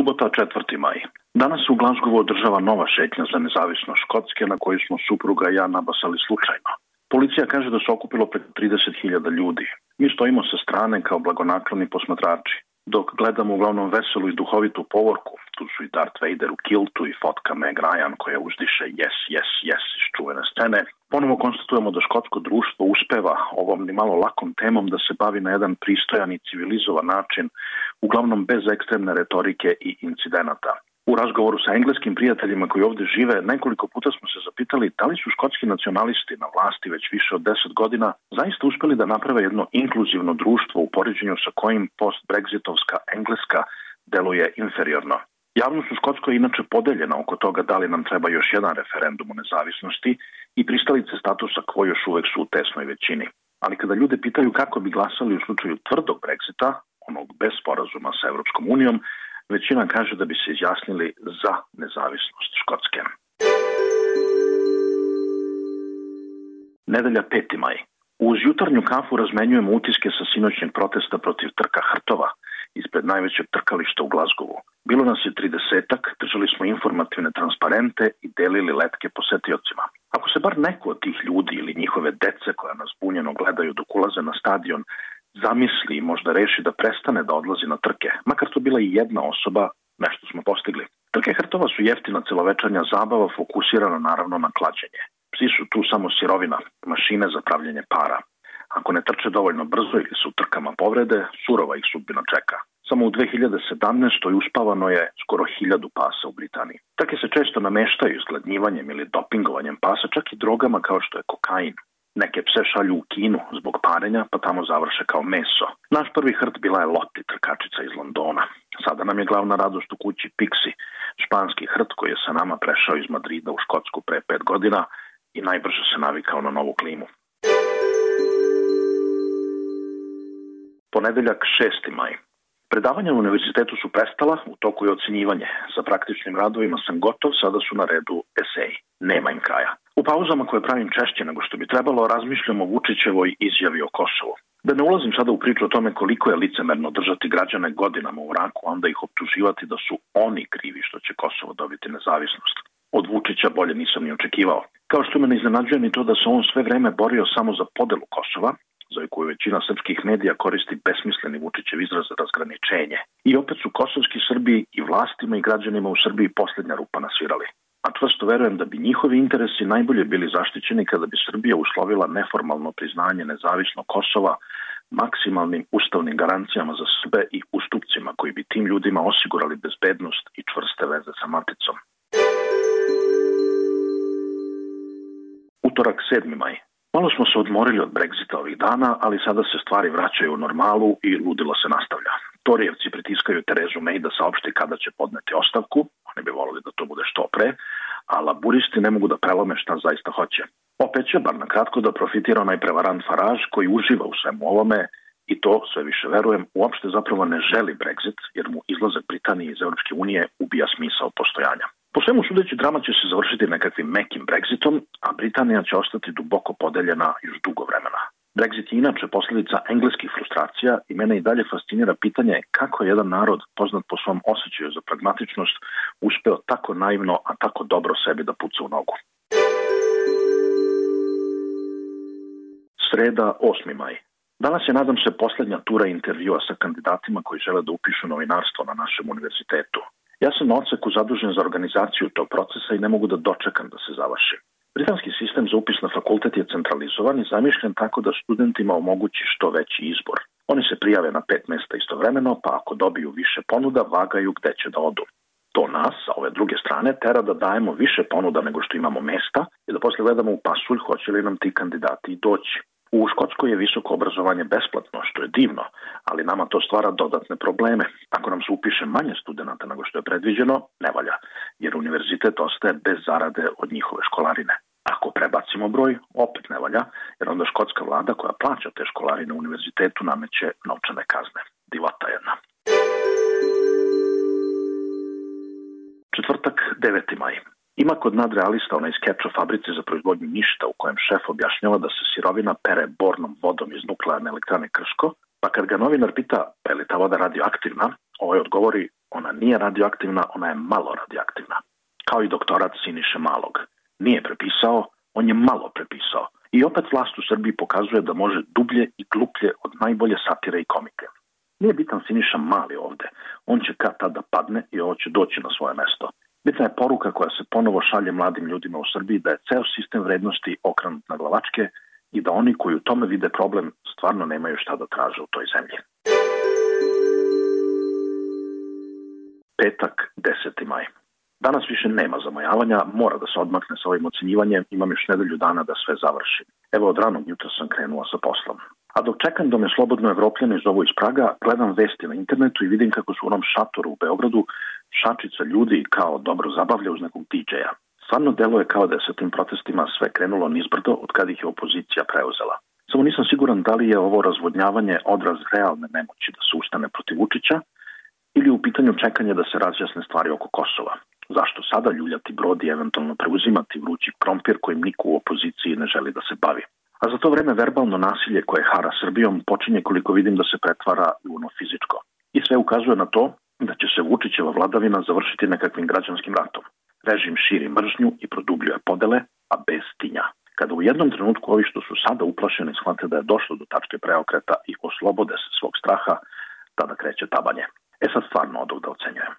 Subota 4. maj. Danas u Glasgowu održava nova šetnja za nezavisnost Škotske na koju smo supruga i ja nabasali slučajno. Policija kaže da se okupilo preko 30.000 ljudi. Mi stojimo sa strane kao blagonakloni posmatrači. Dok gledamo uglavnom veselu i duhovitu povorku, tu su i Darth Vader u kiltu i fotka Meg Ryan koja uzdiše yes, yes, yes iz čuvene scene, ponovo konstatujemo da škotsko društvo uspeva ovom ni malo lakom temom da se bavi na jedan pristojan i civilizovan način, uglavnom bez ekstremne retorike i incidenata. U razgovoru sa engleskim prijateljima koji ovde žive, nekoliko puta smo se zapitali da li su škotski nacionalisti na vlasti već više od 10 godina zaista uspeli da naprave jedno inkluzivno društvo u poređenju sa kojim post-brexitovska Engleska deluje inferiorno. Javnost u Škotskoj je inače podeljena oko toga da li nam treba još jedan referendum o nezavisnosti i pristalice statusa koji još uvek su u tesnoj većini. Ali kada ljude pitaju kako bi glasali u slučaju tvrdog Brexita, onog bez sporazuma sa Evropskom unijom, većina kaže da bi se izjasnili za nezavisnost Škotske. Nedelja 5. maj. Uz jutarnju kafu razmenjujemo utiske sa sinoćnjeg protesta protiv trka Hrtova ispred najvećeg trkališta u Glazgovu. Bilo nas je 30-ak, držali smo informativne transparente i delili letke posetiocima. Ako se bar neko od tih ljudi ili njihove dece koja nas bunjeno gledaju dok ulaze na stadion zamisli i možda reši da prestane da odlazi na trke, makar to bila i jedna osoba, nešto smo postigli. Trke hrtova su jeftina celovečanja zabava fokusirana naravno na klađenje. Psi su tu samo sirovina, mašine za pravljenje para. Ako ne trče dovoljno brzo ili su trkama povrede, surova ih sudbina čeka. Samo u 2017. uspavano je skoro hiljadu pasa u Britaniji. Trke se često nameštaju izgladnjivanjem ili dopingovanjem pasa, čak i drogama kao što je kokain. Neke pse šalju u Kinu zbog parenja, pa tamo završe kao meso. Naš prvi hrt bila je Loti, trkačica iz Londona. Sada nam je glavna radost u kući Pixi, španski hrt koji je sa nama prešao iz Madrida u Škotsku pre pet godina i najbrže se navikao na novu klimu. Ponedeljak 6. maj. Predavanja u univerzitetu su prestala, u toku je ocenjivanje. Sa praktičnim radovima sam gotov, sada su na redu eseji. Nema im kraja. U pauzama koje pravim češće nego što bi trebalo, razmišljam o Vučićevoj izjavi o Kosovu. Da ne ulazim sada u priču o tome koliko je licemerno držati građane godinama u raku, onda ih optuživati da su oni krivi što će Kosovo dobiti nezavisnost. Od Vučića bolje nisam ni očekivao. Kao što me ne iznenađuje ni to da se on sve vreme borio samo za podelu Kosova, za koju većina srpskih medija koristi besmisleni Vučićev izraz razgraničenje. I opet su kosovski Srbi i vlastima i građanima u Srbiji poslednja rupa nasvirali a čvrsto verujem da bi njihovi interesi najbolje bili zaštićeni kada bi Srbija uslovila neformalno priznanje nezavisno Kosova maksimalnim ustavnim garancijama za Srbe i ustupcima koji bi tim ljudima osigurali bezbednost i čvrste veze sa maticom. Utorak 7. maj. Malo smo se odmorili od Brexita ovih dana, ali sada se stvari vraćaju u normalu i ludilo se nastavlja. Torijevci pritiskaju Terezu May da saopšti kada će podneti ostavku, oni bi volili da to bude što pre, a laburisti ne mogu da prelome šta zaista hoće. Opet će, bar na kratko, da profitira onaj prevarant Farage koji uživa u svemu ovome i to, sve više verujem, uopšte zapravo ne želi Brexit, jer mu izlazak Britanije iz Europske unije ubija smisao postojanja. Po svemu sudeći drama će se završiti nekakvim mekim Brexitom, a Britanija će ostati duboko podeljena još dugo vremena. Brexit je inače posledica engleskih frustracija i mene i dalje fascinira pitanje kako je jedan narod poznat po svom osjećaju za pragmatičnost uspeo tako naivno, a tako dobro sebi da puca u nogu. Sreda, 8. maj. Danas je, nadam se, poslednja tura intervjua sa kandidatima koji žele da upišu novinarstvo na našem univerzitetu. Ja sam na odseku zadužen za organizaciju tog procesa i ne mogu da dočekam da se završi. Britanski sistem za upis na fakultet je centralizovan i zamišljen tako da studentima omogući što veći izbor. Oni se prijave na pet mesta istovremeno, pa ako dobiju više ponuda, vagaju gde će da odu. To nas, sa ove druge strane, tera da dajemo više ponuda nego što imamo mesta i da posle gledamo u pasulj hoće li nam ti kandidati doći. U Škotskoj je visoko obrazovanje besplatno, što je divno, ali nama to stvara dodatne probleme. Ako nam se upiše manje studenta nego što je predviđeno, ne valja, jer univerzitet ostaje bez zarade od njihove školarine. Prebacimo broj, opet ne valja, jer onda škotska vlada koja plaća te školarine u univerzitetu nameće novčane kazne. Divota jedna. Četvrtak, 9. maj. Ima kod nadrealista onaj skeč o fabrici za proizvodnju ništa u kojem šef objašnjava da se sirovina pere bornom vodom iz nuklearne elektrane Krško, pa kad ga novinar pita pa je li ta voda radioaktivna, Ovaj odgovori, ona nije radioaktivna, ona je malo radioaktivna. Kao i doktorat Siniše Malog. Nije prepisao, on je malo prepisao. I opet vlast u Srbiji pokazuje da može dublje i gluplje od najbolje satire i komike. Nije bitan Siniša Mali ovde. On će kad tada padne i ovo će doći na svoje mesto. Bitna je poruka koja se ponovo šalje mladim ljudima u Srbiji da je ceo sistem vrednosti okrenut na glavačke i da oni koji u tome vide problem stvarno nemaju šta da traže u toj zemlji. Petak, 10. maj. Danas više nema zamajavanja, mora da se odmakne sa ovim ocenjivanjem, imam još nedelju dana da sve završim. Evo od ranog jutra sam krenula sa poslom. A dok čekam da me slobodno evropljani zovu iz Praga, gledam vesti na internetu i vidim kako su u onom šatoru u Beogradu šačica ljudi kao dobro zabavlja uz nekog DJ-a. Stvarno deluje kao da je sa tim protestima sve krenulo nizbrdo od kada ih je opozicija preuzela. Samo nisam siguran da li je ovo razvodnjavanje odraz realne nemoći da se ustane protiv Vučića ili u pitanju čekanja da se razjasne stvari oko Kosova. Zašto sada ljuljati brod i eventualno preuzimati vrući krompir kojim niko u opoziciji ne želi da se bavi? A za to vreme verbalno nasilje koje hara Srbijom počinje koliko vidim da se pretvara u ono fizičko. I sve ukazuje na to da će se Vučićeva vladavina završiti nekakvim građanskim ratom. Režim širi mržnju i produbljuje podele, a bez tinja. Kada u jednom trenutku ovi što su sada uplašeni shvate da je došlo do tačke preokreta i oslobode se svog straha, tada kreće tabanje. E sad stvarno odog da ocenjujem.